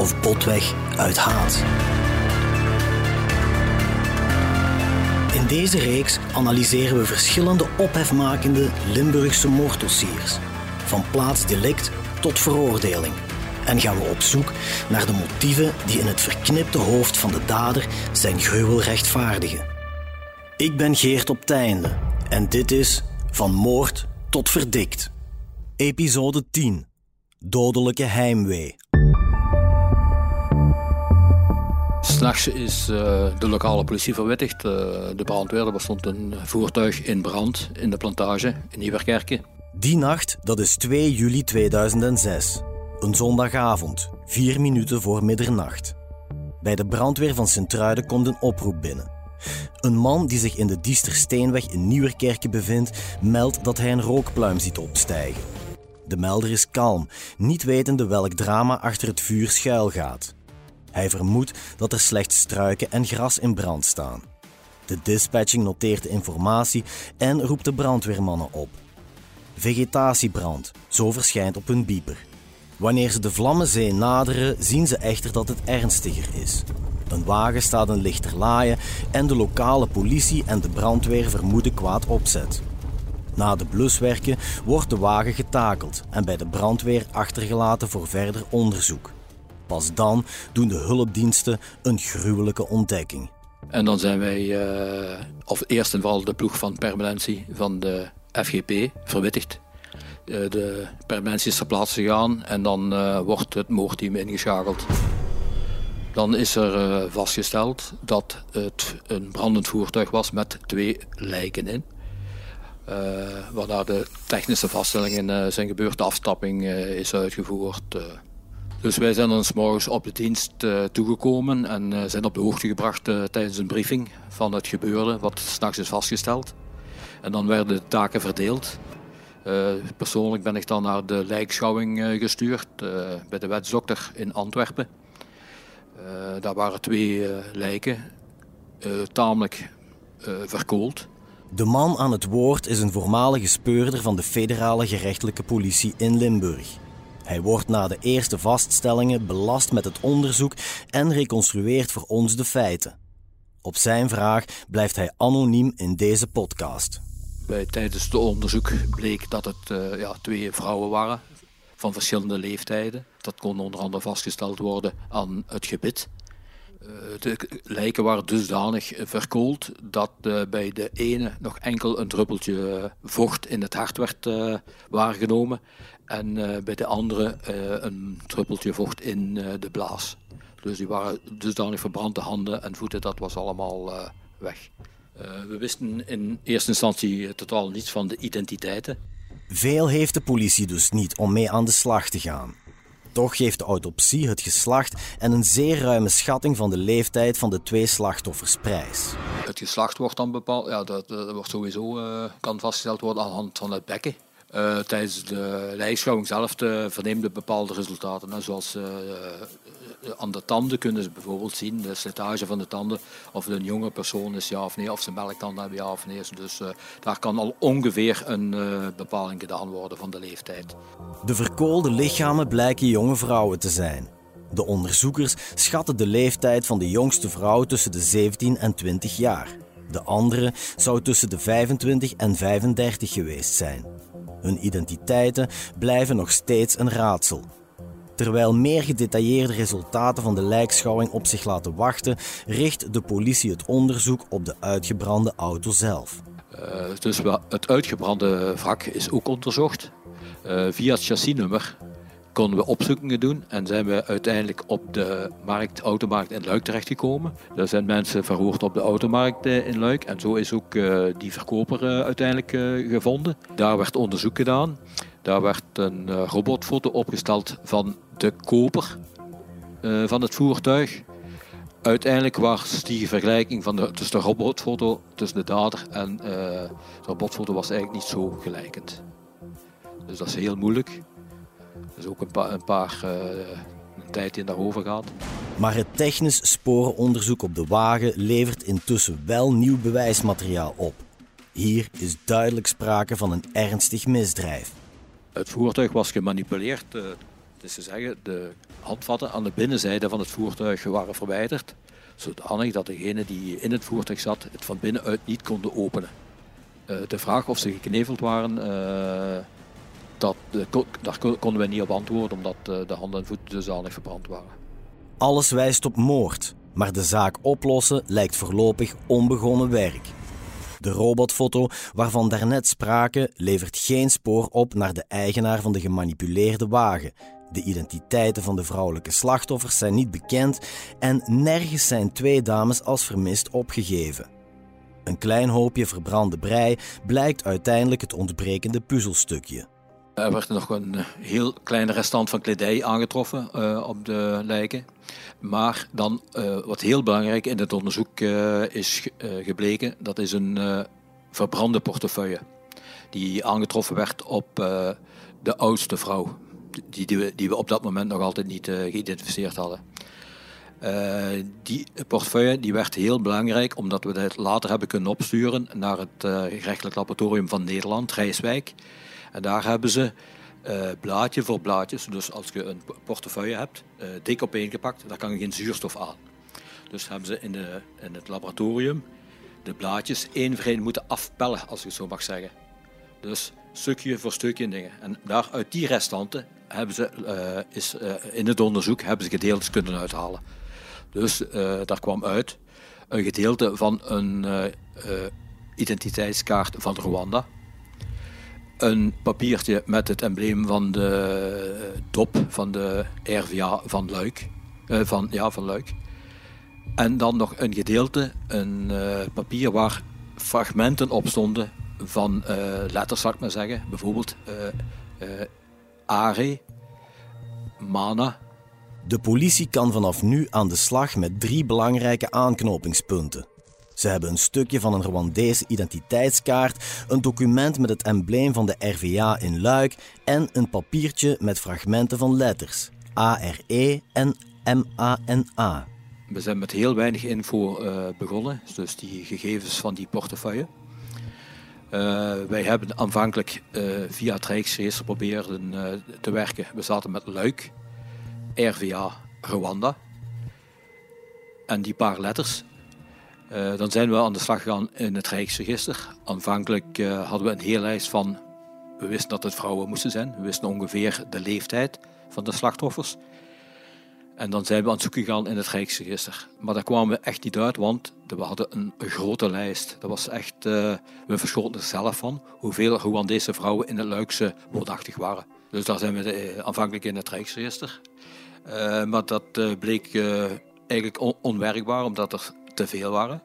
of botweg uit haat. In deze reeks analyseren we verschillende ophefmakende Limburgse moorddossiers, van plaatsdelict tot veroordeling. En gaan we op zoek naar de motieven die in het verknipte hoofd van de dader zijn gruwel rechtvaardigen. Ik ben Geert op Teinde en dit is Van Moord tot Verdikt. Episode 10 Dodelijke heimwee. S'nachts is uh, de lokale politie verwittigd. Uh, de brandweer, er bestond een voertuig in brand in de plantage in Nieuwerkerken. Die nacht, dat is 2 juli 2006. Een zondagavond, vier minuten voor middernacht. Bij de brandweer van Sint-Truiden komt een oproep binnen. Een man die zich in de Diestersteenweg in Nieuwerkerken bevindt, meldt dat hij een rookpluim ziet opstijgen. De melder is kalm, niet wetende welk drama achter het vuur schuilgaat. Hij vermoedt dat er slechts struiken en gras in brand staan. De dispatching noteert de informatie en roept de brandweermannen op. Vegetatiebrand, zo verschijnt op hun bieper. Wanneer ze de Vlammenzee naderen, zien ze echter dat het ernstiger is. Een wagen staat een lichter laaien en de lokale politie en de brandweer vermoeden kwaad opzet. Na de bluswerken wordt de wagen getakeld en bij de brandweer achtergelaten voor verder onderzoek. Pas dan doen de hulpdiensten een gruwelijke ontdekking. En dan zijn wij, uh, of eerst en vooral de ploeg van permanentie van de FGP, verwittigd. Uh, de permanentie is ter plaatse gegaan en dan uh, wordt het moordteam ingeschakeld. Dan is er vastgesteld dat het een brandend voertuig was met twee lijken in. Waarna de technische vaststellingen zijn gebeurd, de afstapping is uitgevoerd. Dus wij zijn dan s morgens op de dienst uh, toegekomen en uh, zijn op de hoogte gebracht uh, tijdens een briefing van het gebeurde, wat s'nachts is vastgesteld. En dan werden de taken verdeeld. persoonlijk ben ik dan naar de lijkschouwing gestuurd bij de wetsdokter in Antwerpen. daar waren twee lijken, tamelijk verkoold. De man aan het woord is een voormalige speurder van de federale gerechtelijke politie in Limburg. Hij wordt na de eerste vaststellingen belast met het onderzoek en reconstrueert voor ons de feiten. Op zijn vraag blijft hij anoniem in deze podcast. Bij, tijdens het onderzoek bleek dat het uh, ja, twee vrouwen waren van verschillende leeftijden. Dat kon onder andere vastgesteld worden aan het gebit. Uh, de lijken waren dusdanig verkoold dat uh, bij de ene nog enkel een druppeltje vocht in het hart werd waargenomen en uh, bij de andere uh, een druppeltje vocht in uh, de blaas. Dus die waren dusdanig verbrand, de handen en voeten, dat was allemaal weg. we wisten in eerste instantie totaal niets van de identiteiten. Veel heeft de politie dus niet om mee aan de slag te gaan. Toch geeft de autopsie het geslacht en een zeer ruime schatting van de leeftijd van de twee slachtoffers prijs. Het geslacht wordt dan bepaald, ja, dat, dat wordt sowieso, kan vastgesteld worden aan de hand van het bekken. Uh, tijdens de lijkschouwing zelf verneemde bepaalde resultaten. Zoals uh, aan de tanden kunnen ze bijvoorbeeld zien, de slijtage van de tanden, of het een jonge persoon is ja of nee, of ze melktanden hebben ja of nee. Dus daar kan al ongeveer een bepaling gedaan worden van de leeftijd. De verkoolde lichamen blijken jonge vrouwen te zijn. De onderzoekers schatten de leeftijd van de jongste vrouw tussen de 17 en 20 jaar. De andere zou tussen de 25 en 35 geweest zijn. Hun identiteiten blijven nog steeds een raadsel. Terwijl meer gedetailleerde resultaten van de lijkschouwing op zich laten wachten, richt de politie het onderzoek op de uitgebrande auto zelf. Uh, dus het uitgebrande wrak is ook onderzocht. Uh, via het chassisnummer konden we opzoekingen doen en zijn we uiteindelijk op de markt, automarkt in Luik terechtgekomen. Daar zijn mensen verhoord op de automarkt eh, in Luik en zo is ook uh, die verkoper uh, uiteindelijk gevonden. Daar werd onderzoek gedaan. Daar werd een robotfoto opgesteld van de koper. van het voertuig. Uiteindelijk was die vergelijking van de, tussen de robotfoto, tussen de dader en de robotfoto was eigenlijk niet zo gelijkend. Dus dat is heel moeilijk. Er is ook een, pa een paar uh, een tijd in daarover gaat. Maar het technisch sporenonderzoek op de wagen levert intussen wel nieuw bewijsmateriaal op. Hier is duidelijk sprake van een ernstig misdrijf. Het voertuig was gemanipuleerd. Uh, het is te zeggen, de handvatten aan de binnenzijde van het voertuig waren verwijderd, zodanig dat degene die in het voertuig zat het van binnenuit niet konden openen. Uh, de vraag of ze gekneveld waren, dat, daar konden we niet op antwoorden, omdat de handen en voeten dusdanig verbrand waren. Alles wijst op moord, maar de zaak oplossen lijkt voorlopig onbegonnen werk. De robotfoto waarvan daarnet sprake levert geen spoor op naar de eigenaar van de gemanipuleerde wagen. De identiteiten van de vrouwelijke slachtoffers zijn niet bekend en nergens zijn twee dames als vermist opgegeven. Een klein hoopje verbrande brei blijkt uiteindelijk het ontbrekende puzzelstukje. Er werd nog een eh, heel kleine restant van kledij aangetroffen uh, op de lijken. Maar dan, wat heel belangrijk in het onderzoek is gebleken, dat is een verbrande portefeuille. Die aangetroffen werd op de oudste vrouw. Die, die, we, die we op dat moment nog altijd niet geïdentificeerd hadden. die portefeuille die werd heel belangrijk omdat we dat later hebben kunnen opsturen naar het gerechtelijk laboratorium van Nederland, Rijswijk. En daar hebben ze uh, blaadje voor blaadje, dus als je een portefeuille hebt, uh, dik opeengepakt, daar kan geen zuurstof aan. Dus hebben ze in, de, in het laboratorium de blaadjes één voor één moeten afpellen, als ik het zo mag zeggen. Dus stukje voor stukje dingen. En daar, uit die restanten hebben ze, uh, is, in het onderzoek hebben ze gedeeltes kunnen uithalen. Dus daar kwam uit een gedeelte van een identiteitskaart van Rwanda een papiertje met het embleem van de top van de RVA van Luik. Uh, van, ja, van Luik. En dan nog een gedeelte, een uh, papier waar fragmenten op stonden van uh, letters, zal ik maar zeggen. Bijvoorbeeld Are, Mana. De politie kan vanaf nu aan de slag met drie belangrijke aanknopingspunten. Ze hebben een stukje van een Rwandese identiteitskaart, een document met het embleem van de RVA in Luik en een papiertje met fragmenten van letters ARE en MANA. We zijn met heel weinig info uh, begonnen, dus die gegevens van die portefeuille. Uh, wij hebben aanvankelijk uh, via het Rijksregister proberen te werken. We zaten met Luik, RVA, Rwanda. En die paar letters uh, dan zijn we aan de slag gegaan in het Rijksregister. Aanvankelijk uh, hadden we een hele lijst van. We wisten dat het vrouwen moesten zijn. We wisten ongeveer de leeftijd van de slachtoffers. En dan zijn we aan het zoeken gegaan in het Rijksregister. Maar daar kwamen we echt niet uit, want we hadden een, grote lijst. Dat was echt, uh, we verschoten er zelf van hoeveel Rwandese vrouwen in het Luikse woonachtig waren. Dus daar zijn we aanvankelijk in het Rijksregister. maar dat bleek eigenlijk on onwerkbaar, omdat er te veel waren.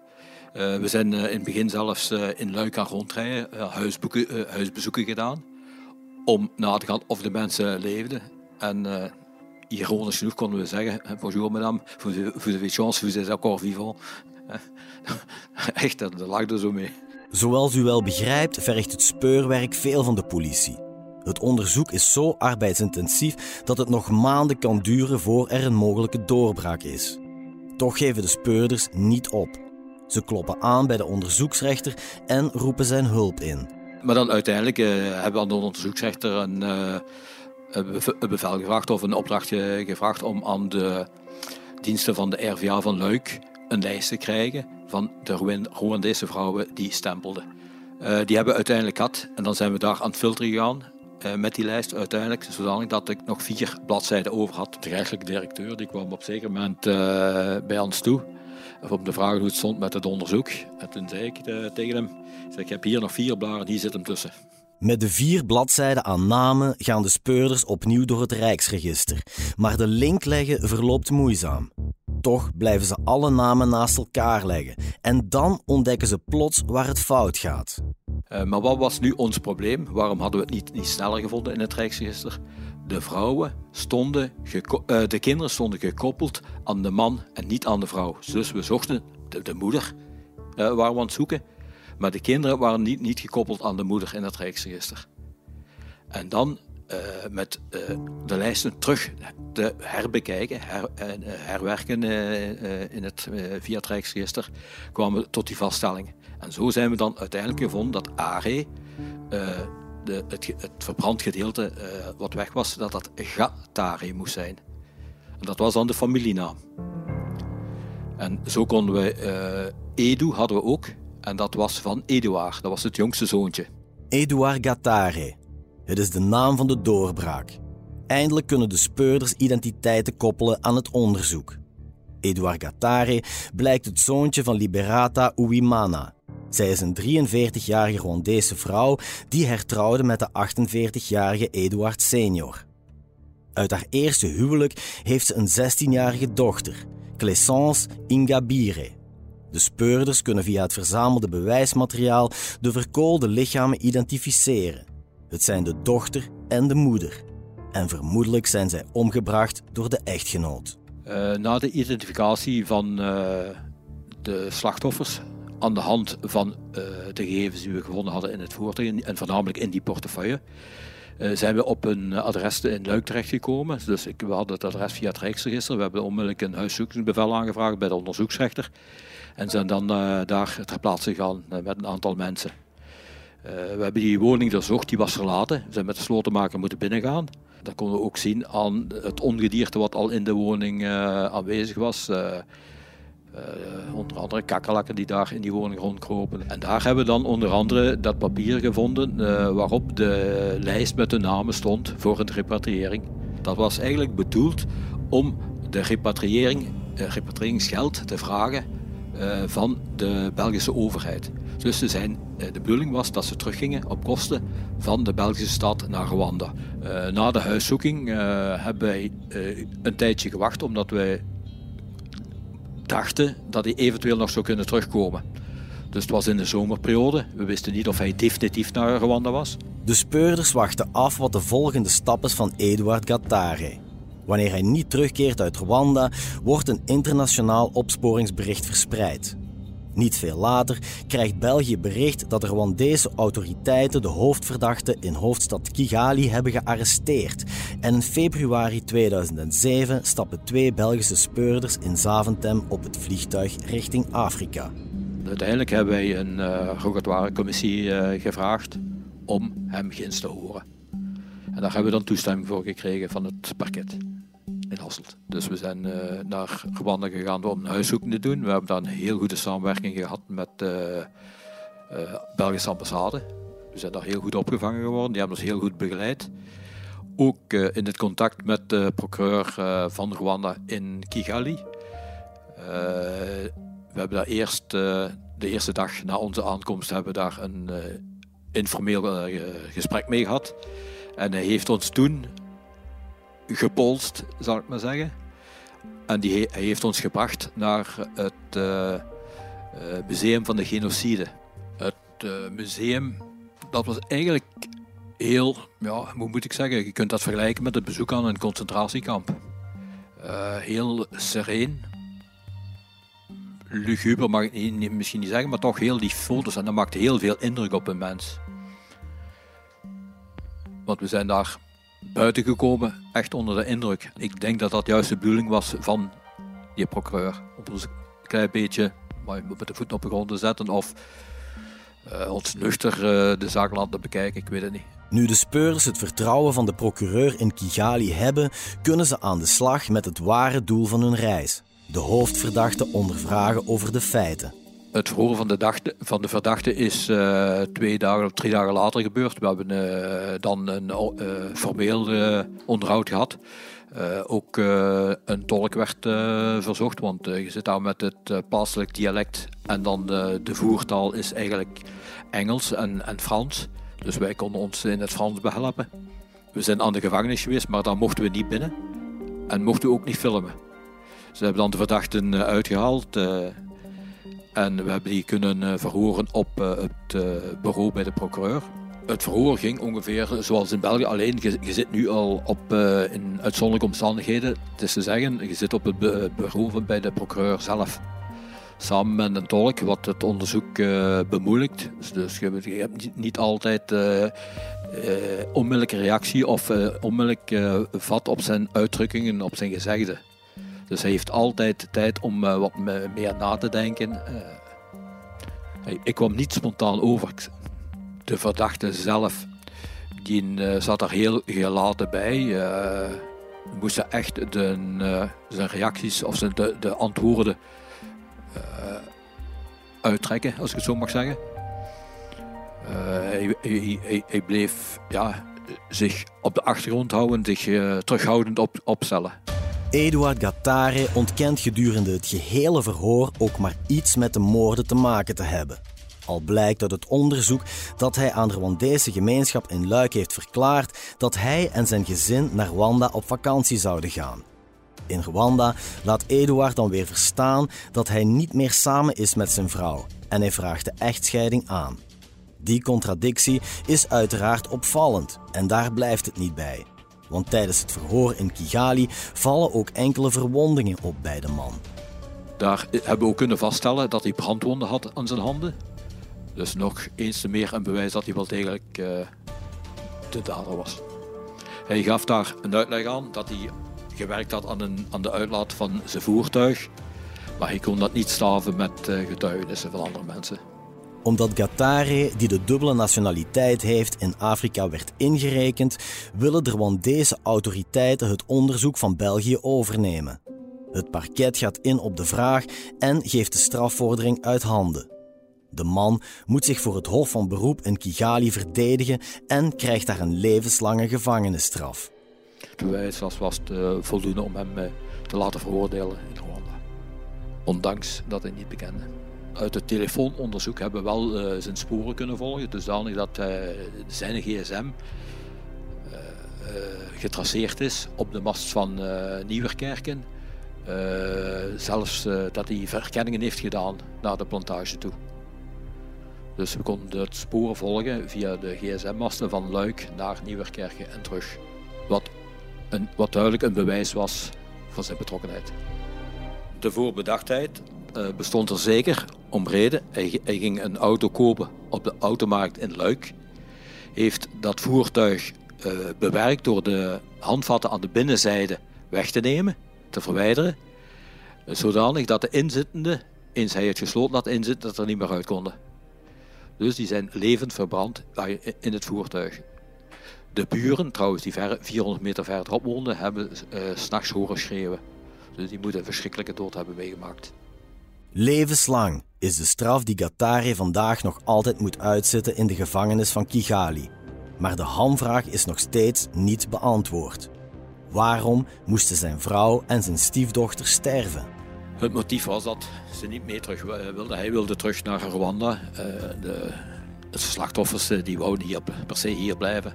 Uh, we zijn uh, in het begin zelfs uh, in Luik gaan rondrijden, huisbezoeken gedaan, om na te gaan of de mensen leefden. En ironisch genoeg konden we zeggen, bonjour madame, vous avez chance, vous êtes encore vivant. Echt, dat lag er zo mee. Zoals u wel begrijpt, vergt het speurwerk veel van de politie. Het onderzoek is zo arbeidsintensief dat het nog maanden kan duren voor er een mogelijke doorbraak is. Toch geven de speurders niet op. Ze kloppen aan bij de onderzoeksrechter en roepen zijn hulp in. Maar dan uiteindelijk uh, hebben we aan de onderzoeksrechter een, uh, een bevel gevraagd of een opdrachtje gevraagd om aan de diensten van de RVA van Luik een lijst te krijgen van de Rwandese vrouwen die stempelden. Uh, die hebben we uiteindelijk gehad en dan zijn we daar aan het filteren gegaan met die lijst uiteindelijk, zodanig dat ik nog vier bladzijden over had. De rechtelijke directeur die kwam op zeker moment uh, bij ons toe. Om de vraag hoe het stond met het onderzoek. En toen zei ik uh, tegen hem, ik, ik heb hier nog vier bladen, die zitten tussen. Met de vier bladzijden aan namen gaan de speurders opnieuw door het Rijksregister. Maar de link leggen verloopt moeizaam. Toch blijven ze alle namen naast elkaar leggen. En dan ontdekken ze plots waar het fout gaat. Uh, maar wat was nu ons probleem? Waarom hadden we het niet, niet sneller gevonden in het Rijksregister? de vrouwen stonden, de kinderen stonden gekoppeld aan de man en niet aan de vrouw. Dus we zochten de, de moeder, uh, waren we aan het zoeken. Maar de kinderen waren niet, niet gekoppeld aan de moeder in het Rijksregister. En dan uh, met uh, de lijsten terug te herbekijken, her, uh, herwerken in het, via het Rijksregister, kwamen we tot die vaststelling. En zo zijn we dan uiteindelijk gevonden dat ARE, de, het, het verbrand gedeelte wat weg was, dat dat Gatare moest zijn. En dat was dan de familienaam. En zo konden we, Edu hadden we ook, en dat was van Eduard, dat was het jongste zoontje. Eduard Gatare. Het is de naam van de doorbraak. Eindelijk kunnen de speurders identiteiten koppelen aan het onderzoek. Eduard Gatare blijkt het zoontje van Liberata Uwimana. Zij is een 43-jarige Rwandese vrouw die hertrouwde met de 48-jarige Eduard senior. Uit haar eerste huwelijk heeft ze een 16-jarige dochter, Clessence Ingabire. De speurders kunnen via het verzamelde bewijsmateriaal de verkoolde lichamen identificeren. Het zijn de dochter en de moeder. En vermoedelijk zijn zij omgebracht door de echtgenoot. Uh, na de identificatie van uh, de slachtoffers aan de hand van uh, de gegevens die we gevonden hadden in het voertuig en voornamelijk in die portefeuille, zijn we op een adres in Luik terechtgekomen. Dus ik, we hadden het adres via het Rijksregister. We hebben onmiddellijk een huiszoekingsbevel aangevraagd bij de onderzoeksrechter. En zijn dan daar ter plaatse gegaan met een aantal mensen. Uh, we hebben die woning doorzocht, die was verlaten. We zijn met de slotenmaker moeten binnengaan. Dat konden we ook zien aan het ongedierte wat al in de woning uh, aanwezig was. Uh, onder andere kakkerlakken die daar in die woning rondkropen. En daar hebben we dan onder andere dat papier gevonden waarop de lijst met de namen stond voor een repatriëring. Dat was eigenlijk bedoeld om de repatriëring, repatriëringsgeld te vragen van de Belgische overheid. Dus zijn, eh, de bedoeling was dat ze teruggingen op kosten van de Belgische stad naar Rwanda. Uh, na de huiszoeking uh, hebben wij een tijdje gewacht omdat wij dachten dat hij eventueel nog zou kunnen terugkomen. Dus het was in de zomerperiode. We wisten niet of hij definitief naar Rwanda was. De speurders wachten af wat de volgende stap is van Eduard Gattare. Wanneer hij niet terugkeert uit Rwanda, wordt een internationaal opsporingsbericht verspreid. Niet veel later krijgt België bericht dat de Rwandese autoriteiten de hoofdverdachte in hoofdstad Kigali hebben gearresteerd. En in februari 2007 stappen twee Belgische speurders in Zaventem op het vliegtuig richting Afrika. Uiteindelijk hebben wij een uh, commissie uh, gevraagd om hem ginst te horen. En daar hebben we dan toestemming voor gekregen van het parket Dus we zijn uh, naar Rwanda gegaan om een huiszoeking te doen. We hebben daar een heel goede samenwerking gehad met de uh, uh, Belgische ambassade. We zijn daar heel goed opgevangen geworden. Die hebben ons heel goed begeleid. Ook eh, in het contact met de procureur van Rwanda in Kigali. we hebben daar eerst, de eerste dag na onze aankomst, hebben we daar een informeel gesprek mee gehad. En hij heeft ons toen gepolst, zal ik maar zeggen. En die, heeft ons gebracht naar het uh, uh, Museum van de Genocide. Het uh, museum, dat was eigenlijk heel, ja, hoe moet ik zeggen, je kunt dat vergelijken met het bezoek aan een concentratiekamp. heel sereen, luguber mag ik niet, misschien niet zeggen, maar toch heel die foto's en dat maakte heel veel indruk op een mens. Want we zijn daar buiten gekomen, echt onder de indruk. Ik denk dat dat juist de bedoeling was van die procureur. Om ons een klein beetje met de voet op de grond te zetten of uh, ons nuchter uh, de zaak laten bekijken, ik weet het niet. Nu de speurders het vertrouwen van de procureur in Kigali hebben, kunnen ze aan de slag met het ware doel van hun reis. De hoofdverdachte ondervragen over de feiten. Het verhoor van de, dag, van de verdachte is uh, twee dagen of drie dagen later gebeurd. We hebben uh, dan een formeel onderhoud gehad. ook een tolk werd verzocht, want je zit daar met het plaatselijk dialect. En dan de voertaal is eigenlijk Engels en, en Frans. Dus wij konden ons in het Frans behelpen. We zijn aan de gevangenis geweest, maar daar mochten we niet binnen. En mochten we ook niet filmen. Ze hebben dan de verdachten uitgehaald en we hebben die kunnen eh, verhoren op eh, het eh, bureau bij de procureur. Het verhoor ging ongeveer zoals in België. Alleen, je, zit nu al op, in uitzonderlijke omstandigheden. Het is te zeggen, je zit op het bureau bij de procureur zelf. Samen met een tolk, wat het onderzoek uh, bemoeilijkt. Dus, je, je, hebt niet, altijd onmiddellijke reactie of onmiddellijk vat op zijn uitdrukkingen, op zijn gezegde. Dus hij heeft altijd tijd om wat meer na te denken. ik kwam niet spontaan over de verdachte zelf, die uh, zat er heel gelaten bij. Uh, moesten echt de, zijn reacties of zijn, de, de antwoorden uittrekken, als ik het zo mag zeggen. Hij, bleef ja, zich op de achtergrond houden, zich terughoudend op, opstellen. Eduard Gattare ontkent gedurende het gehele verhoor ook maar iets met de moorden te maken te hebben. Al blijkt uit het onderzoek dat hij aan de Rwandese gemeenschap in Luik heeft verklaard dat hij en zijn gezin naar Rwanda op vakantie zouden gaan. In Rwanda laat Eduard dan weer verstaan dat hij niet meer samen is met zijn vrouw en hij vraagt de echtscheiding aan. Die contradictie is uiteraard opvallend en daar blijft het niet bij. Want tijdens het verhoor in Kigali vallen ook enkele verwondingen op bij de man. Daar hebben we ook kunnen vaststellen dat hij brandwonden had aan zijn handen. Dus nog eens te meer een bewijs dat hij wel degelijk uh, de dader was. Hij gaf daar een uitleg aan dat hij gewerkt had aan, een, aan de uitlaat van zijn voertuig. Maar hij kon dat niet staven met uh, getuigenissen van andere mensen. Omdat Gatare, die de dubbele nationaliteit heeft, in Afrika werd ingerekend, willen de Rwandese autoriteiten het onderzoek van België overnemen. Het parket gaat in op de vraag en geeft de strafvordering uit handen. De man moet zich voor het Hof van Beroep in Kigali verdedigen en krijgt daar een levenslange gevangenisstraf. Het bewijs was, was te voldoende om hem eh, te laten veroordelen in Rwanda. Ondanks dat hij niet bekende. Uit het telefoononderzoek hebben we wel uh, zijn sporen kunnen volgen, dusdanig dat uh, zijn gsm uh, getraceerd is op de mast van Nieuwerkerken. zelfs dat hij verkenningen heeft gedaan naar de plantage toe. Dus we konden het sporen volgen via de gsm-masten van Luik naar Nieuwerkerken en terug. Wat, een, wat duidelijk een bewijs was van zijn betrokkenheid. De voorbedachtheid uh, bestond er zeker om reden. Hij, ging een auto kopen op de automarkt in Luik. Heeft dat voertuig uh, bewerkt door de handvatten aan de binnenzijde weg te nemen, te verwijderen. Zodanig dat de inzittenden, eens hij het gesloten had inzitten, dat er niet meer uit konden. Dus die zijn levend verbrand in het voertuig. De buren, trouwens, die ver, 400 meter verderop woonden, hebben uh, s'nachts horen schreeuwen. Dus die moeten een verschrikkelijke dood hebben meegemaakt. Levenslang is de straf die Gatari vandaag nog altijd moet uitzitten in de gevangenis van Kigali. Maar de hamvraag is nog steeds niet beantwoord. Waarom moesten zijn vrouw en zijn stiefdochter sterven? Het motief was dat ze niet meer terug wilde. Hij wilde terug naar Rwanda. Uh, de, slachtoffers eh, die wouden hier per se hier blijven.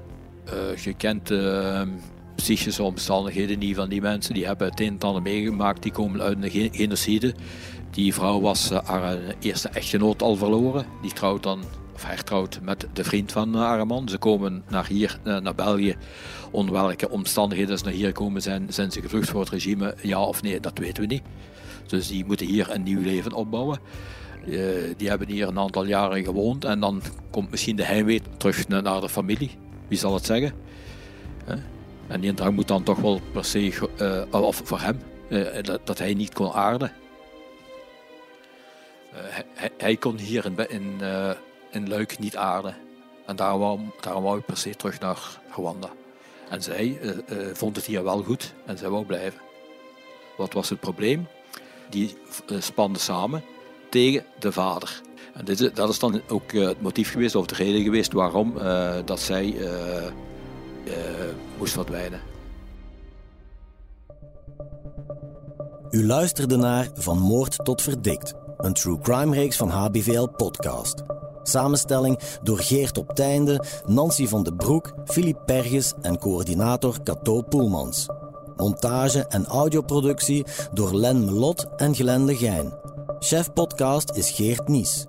Je kent de psychische omstandigheden niet van die mensen. Die hebben het een en ander meegemaakt. Die komen uit een genocide. Die vrouw was haar eerste echtgenoot al verloren. Die trouwt dan, of hertrouwt met de vriend van haar man. Ze komen naar hier, naar België. Onder welke omstandigheden ze naar hier komen zijn, zijn ze gevlucht voor het regime? Ja of nee, dat weten we niet. Dus die moeten hier een nieuw leven opbouwen. Die hebben hier een aantal jaren gewoond en dan komt misschien de heimwee terug naar de familie. Wie zal het zeggen? En die moet dan toch wel per se, of voor hem, dat, hij niet kon aarden. Hij, hij, kon hier in, in, in Luik niet aarden. En daarom wou, daarom wou hij per se terug naar Rwanda. En zij vond het hier wel goed en zij wou blijven. Wat was het probleem? die eh, spanden samen tegen de vader. En dit, dat is dan ook eh, het motief geweest, of de reden geweest waarom uh, dat zij uh, moest verdwijnen. U luisterde naar Van Moord tot Verdikt, een true crime reeks van HBVL Podcast. Samenstelling door Geert op Teinde, Nancy van de Broek, Filip Perges en coördinator Cato Poelmans. Montage en audioproductie door Len Melot en Glenn Legijn. Chef podcast is Geert Nies.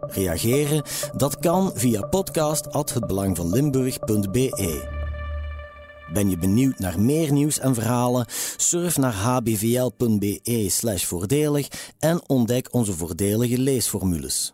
Reageren? Dat kan via podcast.hetbelangvanlimburg.be. Ben je benieuwd naar meer nieuws en verhalen? Surf naar hbvl.be slash voordelig en ontdek onze voordelige leesformules.